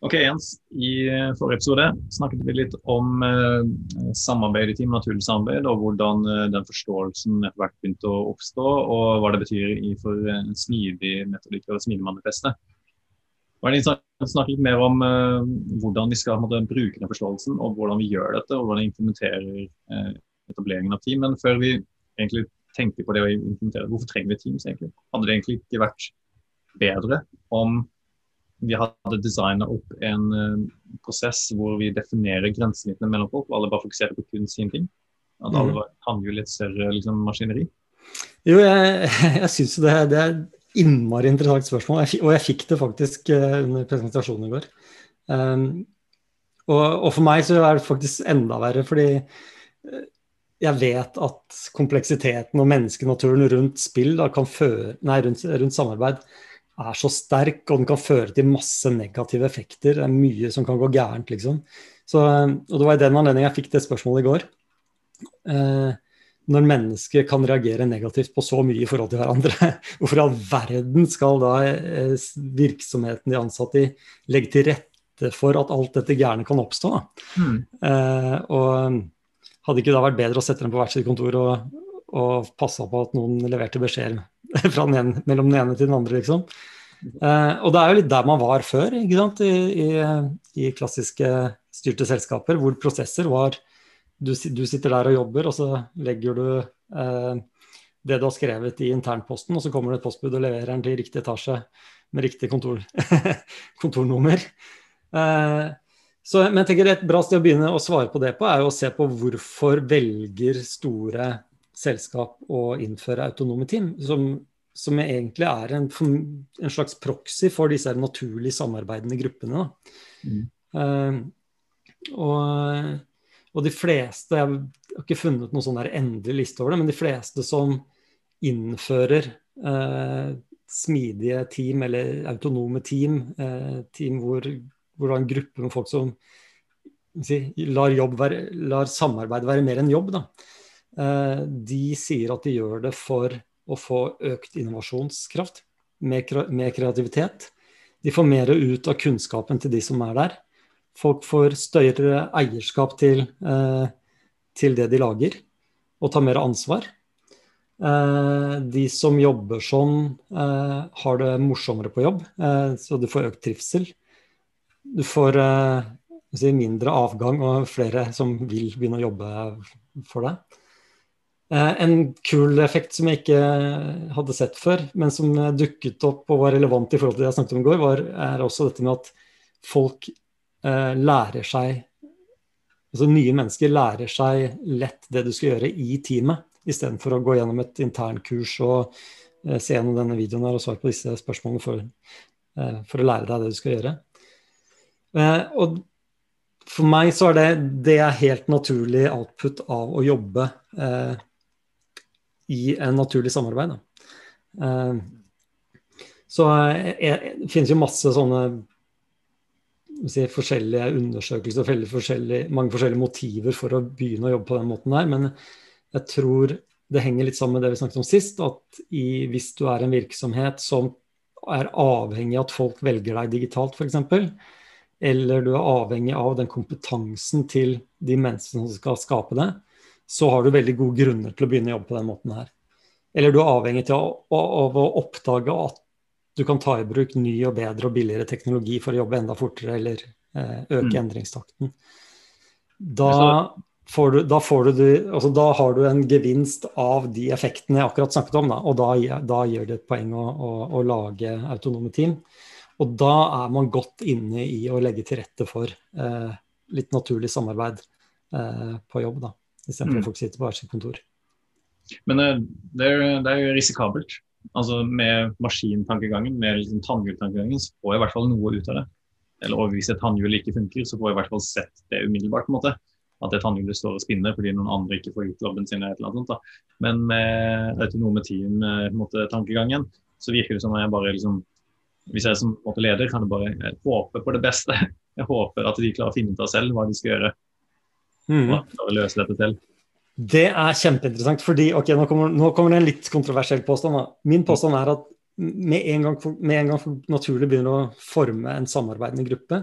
Ok, Jens. I forrige episode snakket vi litt om eh, samarbeid i team, naturlig samarbeid, og hvordan eh, den forståelsen etter hvert begynte å oppstå, og hva det betyr i for en smidig metodikk og smidig manifestet. Og jeg snakke litt mer om eh, hvordan vi skal måtte, bruke den forståelsen, og hvordan vi gjør dette, og hvordan vi implementerer eh, etableringen av team. Men før vi egentlig tenker på det å implementere, hvorfor trenger vi Teams egentlig? Hadde det egentlig ikke vært bedre om vi hadde designa opp en uh, prosess hvor vi definerer grensesnittene mellom folk, og alle bare fokuserer på kun sin ting. At alle var, kan jo litt større liksom, maskineri. Jo, jeg, jeg syns det, det er innmari interessant spørsmål, og jeg fikk det faktisk uh, under presentasjonen i går. Um, og, og, for meg så er det faktisk enda verre, fordi uh, jeg vet at kompleksiteten og menneskenaturen rundt spill da, kan føre, nei, rundt, rundt samarbeid er så sterk, og den kan føre til masse negative effekter. Det er mye som kan gå gærent, liksom. Så, og det var i den anledning jeg fikk det spørsmålet i går. Eh, når mennesker kan reagere negativt på så mye i forhold til hverandre, hvorfor i all verden skal da eh, virksomheten de ansatte i legge til rette for at alt dette gærne kan oppstå? Mm. Eh, og hadde ikke da vært bedre å sette dem på hvert sitt kontor og, og passa på at noen leverte beskjeder den ene, mellom den ene til den andre, liksom. Eh, og det er jo litt der man var før, ikke sant? I, i, i klassiske styrte selskaper, hvor prosesser var du, du, sitter der og jobber, og så legger du eh, det du har skrevet i internposten, og så kommer det et postbud og leverer den til riktig etasje med riktig kontor, kontornummer. Eh, så, men jeg tenker Et bra sted å begynne å svare på det på, er jo å se på hvorfor velger store selskap å innføre autonome team, som, som egentlig er en, en, slags proxy for disse naturlig samarbeidende gruppene. Mm. Uh, og, og, de fleste Jeg har ikke funnet noen sånn endelig liste over det, men de fleste som innfører uh, smidige team eller autonome team, uh, team hvor, hvor det er en gruppe med folk som si, lar, være, lar, samarbeid være mer enn jobb, da. Eh, de sier at de gjør det for å få økt innovasjonskraft mer, kreativitet. De får mer ut av kunnskapen til de som er der. Folk får større eierskap til, eh, til det de lager, og tar mer ansvar. Eh, de som jobber sånn, har det morsommere på jobb, så du får økt trivsel. Du får mindre avgang og flere som vil begynne å jobbe for deg. Eh, en kul effekt som jeg ikke hadde sett før, men som dukket opp og var relevant i forhold til det jeg snakket om i går, var, er også dette med at folk eh, lærer seg Altså nye mennesker lærer seg lett det du skal gjøre i teamet, istedenfor å gå gjennom et internkurs og eh, se gjennom denne videoen her og svare på disse spørsmålene for, eh, for, å lære deg det du skal gjøre. Eh, og for meg så er det, det er helt naturlig output av å jobbe eh, i en naturlig samarbeid. Uh, så eh, det finnes jo masse sånne si, forskjellige undersøkelser og forskjellige, mange forskjellige motiver for å begynne å jobbe på den måten der. Men jeg tror det henger litt sammen med det vi snakket om sist. At i, hvis du er en virksomhet som er avhengig av at folk velger deg digitalt, f.eks., eller du er avhengig av den kompetansen til de menneskene som skal skape det, så har du veldig gode grunner til å begynne å jobbe på den måten her. Eller du er avhengig av, av å oppdage at du kan ta i bruk ny og bedre og billigere teknologi for å jobbe enda fortere eller eh, øke mm. endringstakten. Da, får du, da, får du, altså da, har du en gevinst av de effektene jeg akkurat snakket om, da, og da, da gjør det et poeng å, å, å, lage autonome team. Og da er man godt inne i å legge til rette for eh, litt naturlig samarbeid eh, på jobb, da istedenfor mm. at folk sitter på hvert sitt kontor. Men eh, det er, det er jo risikabelt. Altså Med maskintankegangen, med liksom tannhjultankegangen, så får jeg i hvert fall noe ut av det. Eller hvis et tannhjul ikke funker, så får jeg i hvert fall sett det umiddelbart. på en måte. At det tannhjulet står og spinner fordi noen andre ikke får gjort jobben sin. eller noe sånt da. Men med autonome team-tankegangen, eh, så virker det som at jeg bare liksom Hvis jeg som leder kan jeg bare håpe på det beste. Jeg håper at de klarer å finne ut av selv hva de skal gjøre mm. og løse dette til. Det er kjempeinteressant, fordi ok, nå kommer, nå kommer det en litt kontroversiell påstand. Da. Min påstand er at med en, gang, med en gang naturlig begynner å forme en samarbeidende gruppe,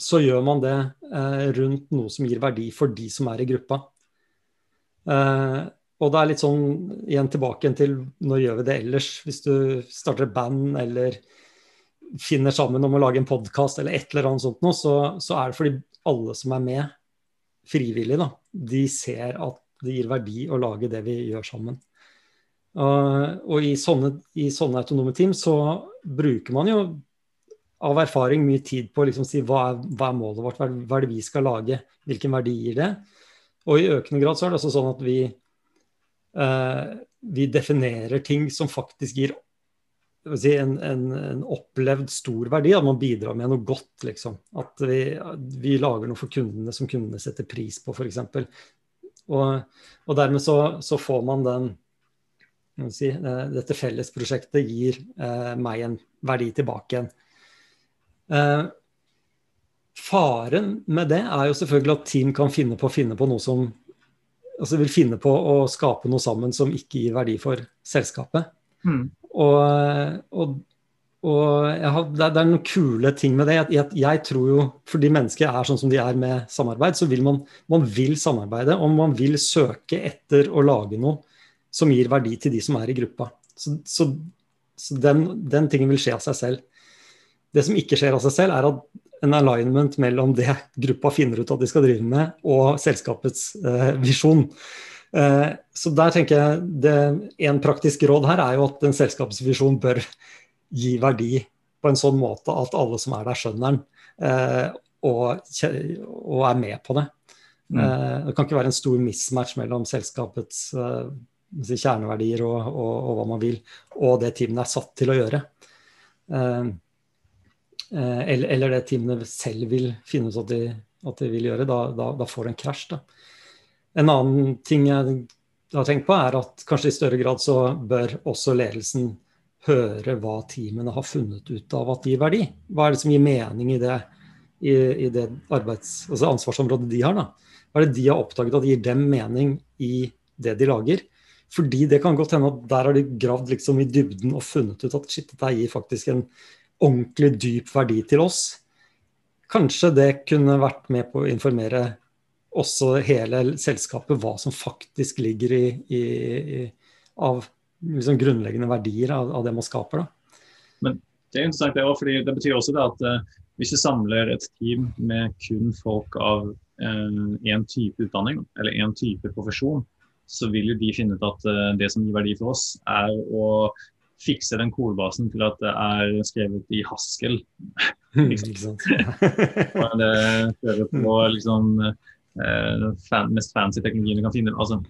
så gjør man det eh, rundt noe som gir verdi for de som er i gruppa. Eh, og det er litt sånn igjen tilbake til når gjør vi det ellers? Hvis du starter et band eller finner sammen om å lage en podkast eller et eller annet sånt noe, så, så, er det fordi alle som er med frivillig, da, de ser at det gir verdi å lage det vi gjør sammen. Uh, og i sånne, i sånne, autonome team så bruker man jo av erfaring mye tid på å liksom si hva er, hva er målet vårt, hva er, det vi skal lage, hvilken verdi gir det? Og i økende grad så er det også sånn at vi, uh, vi definerer ting som faktisk gir si, en, en, en, opplevd stor verdi. At man bidrar med noe godt, liksom. At vi, vi lager noe for kundene som kundene setter pris på, f.eks. Og, og dermed så, så, får man den si, eh, Dette fellesprosjektet gir eh, meg en verdi tilbake igjen. Eh, faren med det er jo selvfølgelig at team kan finne på, å finne på noe som altså vil finne på å skape noe sammen som ikke gir verdi for selskapet. Mm. Og, og, og har, det, er, det, er, noen kule ting med det. Jeg, jeg, tror jo, fordi mennesker er sånn som de er med samarbeid, så vil man, man vil samarbeide. Og man vil søke etter å lage noe som gir verdi til de som er i gruppa. Så, så, så den, den, tingen vil skje av seg selv. Det som ikke skjer av seg selv, er at en alignment mellom det gruppa finner ut at de skal drive med, og selskapets eh, visjon. Eh, så der tenker jeg det, En praktisk råd her er jo at en selskapsvisjon bør gi verdi på en sånn måte at alle som er der, skjønner den eh, og, og, er med på det. Mm. Eh, det kan ikke være en stor mismatch mellom selskapets kjerneverdier og, og, og, hva man vil, og det teamene er satt til å gjøre. Eller, eller, det teamene selv vil finne ut at de, at de vil gjøre. Da, da, da får du en krasj. Da. En annen ting jeg har tenkt på, er at kanskje i større grad så bør også ledelsen høre hva teamene har funnet ut av at gir verdi. Hva er det som gir mening i det, i, i det arbeids, altså ansvarsområdet de har? da? Hva er det de har oppdaget at gir dem mening i det de lager? Fordi det kan godt hende at der har de gravd liksom i dybden og funnet ut at shit, dette gir faktisk en ordentlig dyp verdi til oss. Kanskje det kunne vært med på å informere også hele selskapet hva som faktisk ligger i, i, i av liksom grunnleggende verdier av, av, det man skaper. Da. Men det er interessant det også, fordi det betyr også det at uh, hvis ikke samler et team med kun folk av én uh, type utdanning eller én type profesjon, så vil jo de finne ut at uh, det som gir verdi for oss, er å fikse den kodebasen til at det er skrevet i Haskell. liksom. det fører på liksom fan, mest fancy teknologien du kan finne. Altså,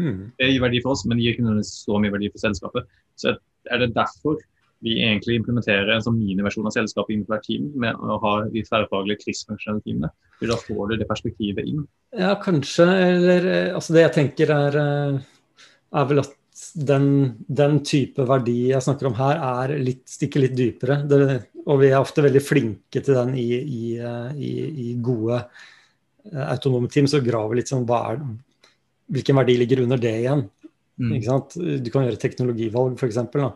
mm. Det gir verdi for oss, men det gir ikke så mye verdi for selskapet. Så er det derfor vi egentlig implementerer en sånn miniversjon av selskapet innenfor hvert team, med å ha de tverrfaglige krigsfunksjonelle teamene. For da får du det perspektivet inn. Ja, kanskje. Eller eh, altså det jeg tenker er, eh, er vel at den, den, type verdi jeg snakker om her, er litt, stikker litt dypere. Det, og vi er ofte veldig flinke til den i, i, i, i gode Eh, autonome team, så graver litt sånn hva er, Hvilken verdi ligger under det igjen? Mm. Du kan gjøre teknologivalg, f.eks. For eksempel,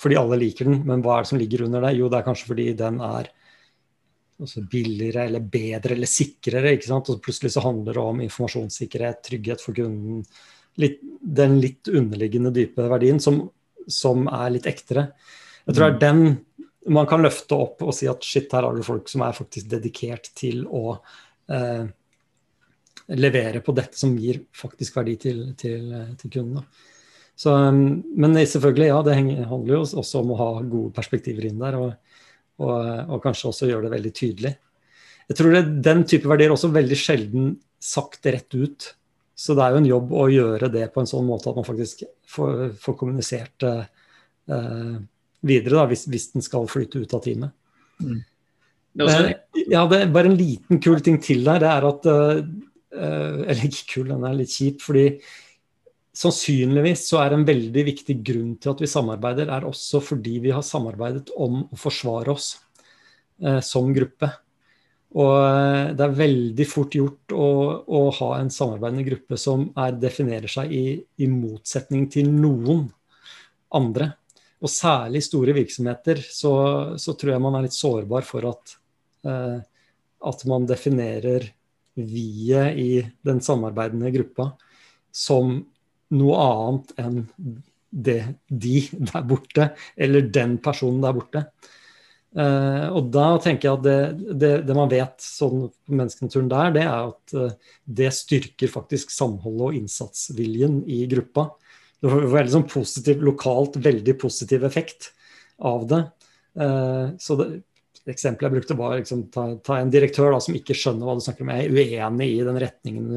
fordi alle liker den, men hva er det som ligger under det? Jo, det er kanskje fordi den er billigere eller bedre eller sikrere. ikke sant? Og plutselig så handler det om informasjonssikkerhet, trygghet for kunden. Litt, den litt underliggende dype verdien som, som, er litt ektere. Jeg tror det er den man kan løfte opp og si at shit, her har du folk som er faktisk dedikert til å eh, levere på dette som gir faktisk verdi til, til, til kundene. Så, um, men selvfølgelig, ja, det handler jo også om å ha gode perspektiver inn der, og, og, og kanskje også gjøre det veldig tydelig. Jeg tror det, Den type verdier er også veldig sjelden sagt rett ut. Så det er jo en jobb å gjøre det på en sånn måte at man faktisk får, får kommunisert det eh, videre, da, hvis, hvis, den skal flyte ut av teamet. Mm. Det også... Eh, ja, det er bare en liten kul ting til der. det er at Eh, eller ikke kul, den er litt kjip. fordi sannsynligvis så er en veldig viktig grunn til at vi samarbeider, er også fordi vi har samarbeidet om å forsvare oss eh, som gruppe. Og eh, det er veldig fort gjort å, å ha en samarbeidende gruppe som er, definerer seg i, i, motsetning til noen andre. Og særlig store virksomheter så, så, tror jeg man er litt sårbar for at eh, at man definerer vi-et i den samarbeidende gruppa som noe annet enn det de der borte, eller den personen der borte. Uh, og da tenker jeg at det, det, det man vet sånn på menneskenaturen der, det er at uh, det styrker faktisk samholdet og innsatsviljen i gruppa. Det får veldig sånn positiv, lokalt veldig positiv effekt av det. Uh, så det, eksempelet jeg brukte var liksom, ta, ta, en direktør da, som ikke skjønner hva du snakker om, er uenig i den retningen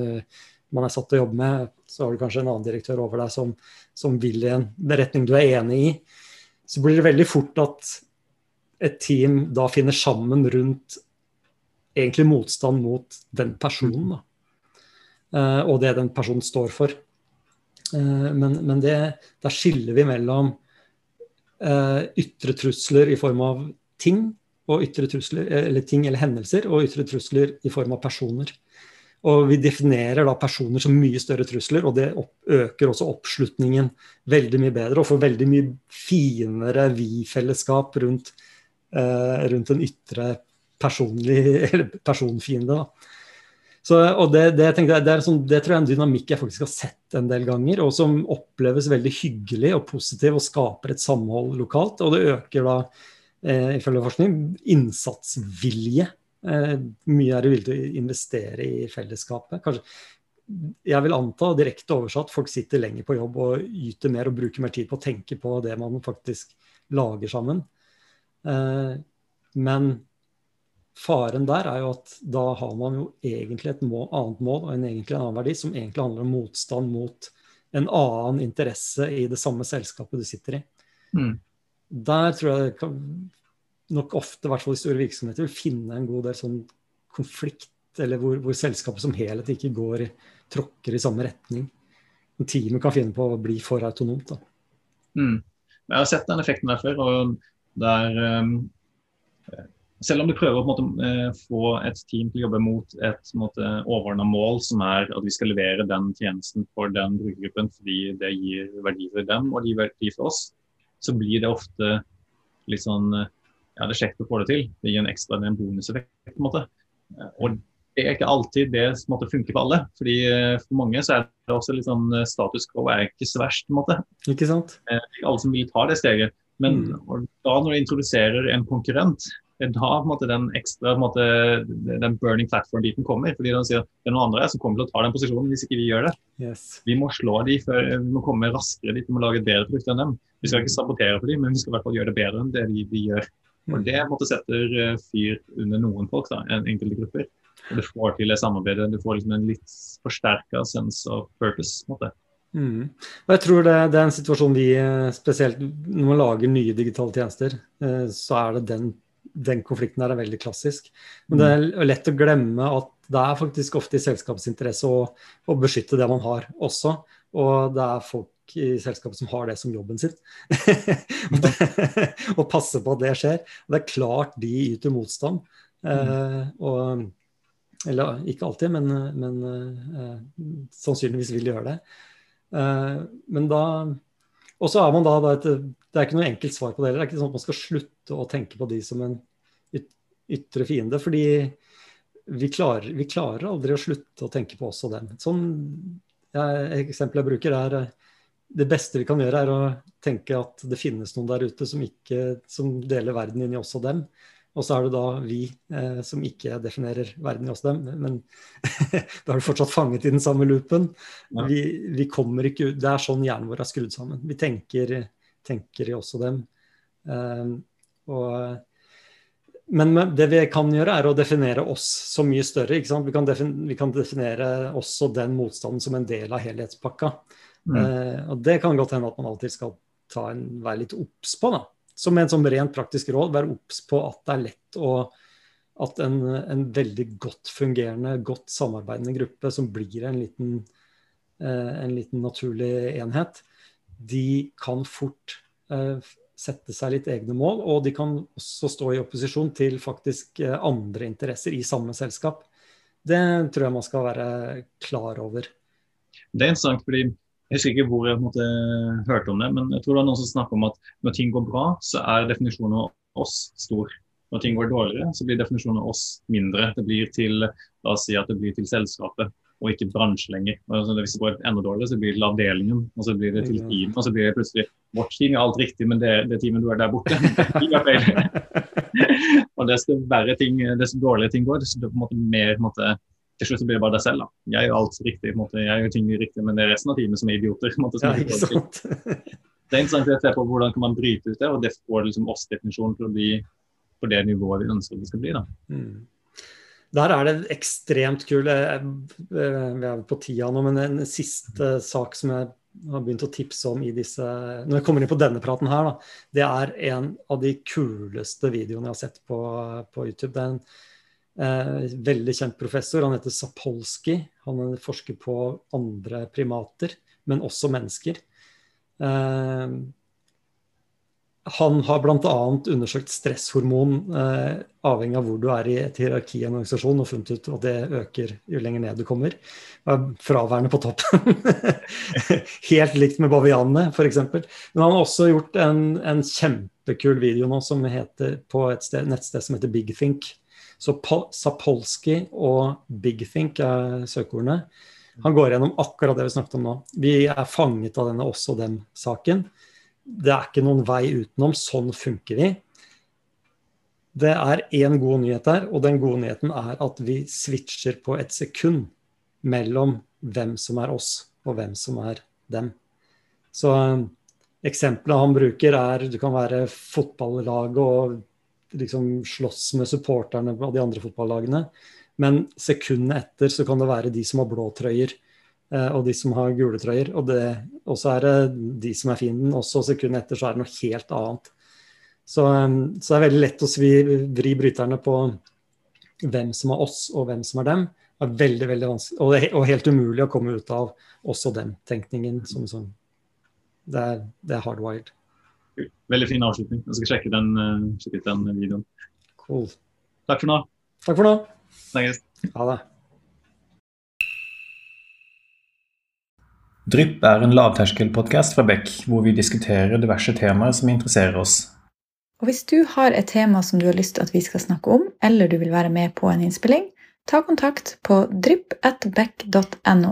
man er satt til å jobbe med. Så har du kanskje en annen direktør over deg som, som vil i en retning du er enig i. Så blir det veldig fort at et team da finner sammen rundt egentlig motstand mot den personen. Da. Uh, og det den personen står for. Uh, men, men det, der skiller vi mellom ytre trusler i form av ting, og ytre trusler, eller ting eller hendelser, og ytre trusler i form av personer. Og vi definerer da personer som mye større trusler, og det øker også oppslutningen veldig mye bedre, og får veldig mye finere vi-fellesskap rundt eh, rundt en ytre personfiende. Så, og det, det, jeg, det, sånn, det, tror jeg er en dynamikk jeg faktisk har sett en del ganger, og som oppleves veldig hyggelig og positiv og skaper et samhold lokalt. Og det øker da, eh, ifølge forskning, innsatsvilje. Eh, mye er du villig til å investere i fellesskapet. Kanskje, jeg vil anta, direkte oversatt, folk sitter lenger på jobb og yter mer og bruker mer tid på å tenke på det man faktisk lager sammen. Eh, men faren der er jo at da har man jo egentlig et må, annet mål og en egentlig annen verdi, som egentlig handler om motstand mot en annen interesse i det samme selskapet du sitter i. Mm. Der tror jeg kan, nok ofte, i hvert fall i store virksomheter, vil finne en god del sånn konflikt, eller hvor, hvor selskapet som helhet ikke går, tråkker i samme retning. Teamet kan finne på å bli for autonomt. Mm. Jeg har sett den effekten der før. og der um, selv om du prøver å måte, eh, få et team til å jobbe mot et overordna mål, som er at vi skal levere den tjenesten for den brukergruppen fordi det gir verdi for dem og det gir verdi for oss, så blir det ofte litt sånn Ja, det er kjekt å få det til. Det gir en ekstra en bonuseffekt. på en måte. Og det er ikke alltid det som måtte funke for alle. fordi eh, For mange så er det også litt sånn status quo er ikke så verst. på en måte. Ikke sant? Ikke alle som vil ta det steget. Men mm. da når du introduserer en konkurrent, det er da måte, den ekstra måte, den burning platform-biten kommer. fordi de sier det er noen andre som kommer til å ta den posisjonen hvis ikke vi gjør det. Yes. Vi må slå de før, vi må komme raskere dit, vi må lage et bedre produkt enn dem. Vi skal ikke sabotere for dem, men vi skal i hvert fall gjøre det bedre enn det de, de gjør. Og mm. Det måte, setter eh, fyr under noen folk, da, en enkelte grupper. Og Du får til det samarbeidet. Du får liksom en litt forsterka sense of purpose. på en måte. Mm. Og jeg tror det, det, er en situasjon vi eh, spesielt når man lager nye digitale tjenester, eh, så er det den, den konflikten der er veldig klassisk. Men det er mm. lett å glemme at det er faktisk ofte i selskapsinteresse å, å beskytte det man har også. Og det er folk i selskapet som har det som jobben sin. og passe på at det skjer. Det er klart de yter motstand. Mm. Eh, og, eller ikke alltid, men, men eh, sannsynligvis vil de gjøre det. Eh, men da Og så er man da, Det er ikke noe enkelt svar på det. Det er ikke sånn at man skal slutte å tenke på de som en ytre fiende. Fordi vi klarer, vi klarer aldri å slutte å tenke på oss og dem. Sånn, ja, eksempel jeg bruker, er eh, det beste vi kan gjøre, er å tenke at det finnes noen der ute som, ikke, som deler verden inn i oss og dem. Og så er det da vi eh, som ikke definerer verden i oss dem, men da er du fortsatt fanget i den samme loopen. Ja. Vi, vi, kommer ikke ut Det er sånn hjernen vår er skrudd sammen. Vi tenker, tenker i oss og dem. Eh, og, men det vi kan gjøre, er å definere oss så mye større. Vi kan, vi, kan definere også den motstanden som en del av helhetspakka. Mm. Eh, og det kan godt hende at man alltid skal en, være litt obs på. da som en sånn rent praktisk råd, være obs på at det er lett å At en, en, veldig godt fungerende, godt samarbeidende gruppe som blir en liten, eh, en liten naturlig enhet, de kan fort eh, sette seg litt egne mål, og de kan også stå i opposisjon til faktisk eh, andre interesser i samme selskap. Det tror jeg man skal være klar over. Det er interessant, fordi jeg husker ikke hvor jeg måte, hørte om det, men jeg tror det var noen som snakket om at når ting går bra, så er definisjonen av oss stor. Når ting går dårligere, så blir definisjonen av oss mindre. Det blir til la oss si at det blir til selskapet og ikke bransje lenger. Altså, hvis det går enda dårligere, så blir det til avdelingen, og så blir det til teamet. og så blir det plutselig vårt team er alt riktig, men det, det teamet du er der borte, og desto verre ting, desto dårligere ting går, desto på en måte mer på en måte, til slutt blir det bare deg selv. da. Jeg gjør alt riktig, jeg gjør ting riktig, men det er resten av teamet som er idioter. måte, som Ja, ikke sant? det er interessant å se på hvordan kan man bryte ut det, og det får liksom oss-definisjonen til å bli på det nivået vi ønsker det skal bli. da. Mm. Der er det ekstremt kul eh, eh, Vi er på tida nå, men en siste sak som jeg har begynt å tipse om i disse Når jeg kommer inn på denne praten her, da, det er en av de kuleste videoene jeg har sett på, på YouTube. Det er en eh, veldig kjent professor. Han heter Sapolsky. Han forsker på andre primater, men også mennesker. Eh, han har bl.a. undersøkt stresshormon eh, avhengig av hvor du er i et hierarki i en organisasjon, og funnet ut at det øker jo lenger ned du kommer. Er Fraværende på toppen. Helt likt med bavianene, f.eks. Men han har også gjort en, en kjempekul video nå som heter, på et sted, nettsted som heter BigThink. Så Po- Sapolsky og BigThink er søkeordene. Han går gjennom akkurat det vi snakket om nå. Vi er fanget av denne oss og dem-saken. Det er ikke noen vei utenom. Sånn funker vi. Det er én god nyhet der, og den gode nyheten er at vi switcher på et sekund mellom hvem som er oss, og hvem som er dem. Så eksemplene han bruker, er du kan være fotballaget og liksom slåss med supporterne av de andre fotballagene. Men sekundet etter så kan det være de som har blå trøyer, eh, og de som har gule trøyer. Og det, så er det de som er fienden. Også sekundet etter så er det noe helt annet. Så, eh, så det er veldig lett å svi, vri bryterne på hvem som er oss og hvem som er dem. Det er veldig, veldig vanskelig, og, det og helt umulig å komme ut av også og dem-tenkningen. Som, som, det, er, det er hardwired. Veldig fin avslutning. Jeg skal sjekke den, eh, sjekke ut den videoen. Cool. Takk for nå. Takk for nå. Snakkes. Ha det. Drypp er en lavterskelpodkast fra Beck, hvor vi diskuterer diverse temaer som interesserer oss. Og hvis du har et tema som du har lyst til at vi skal snakke om, eller du vil være med på en innspilling, ta kontakt på drypp.beck.no.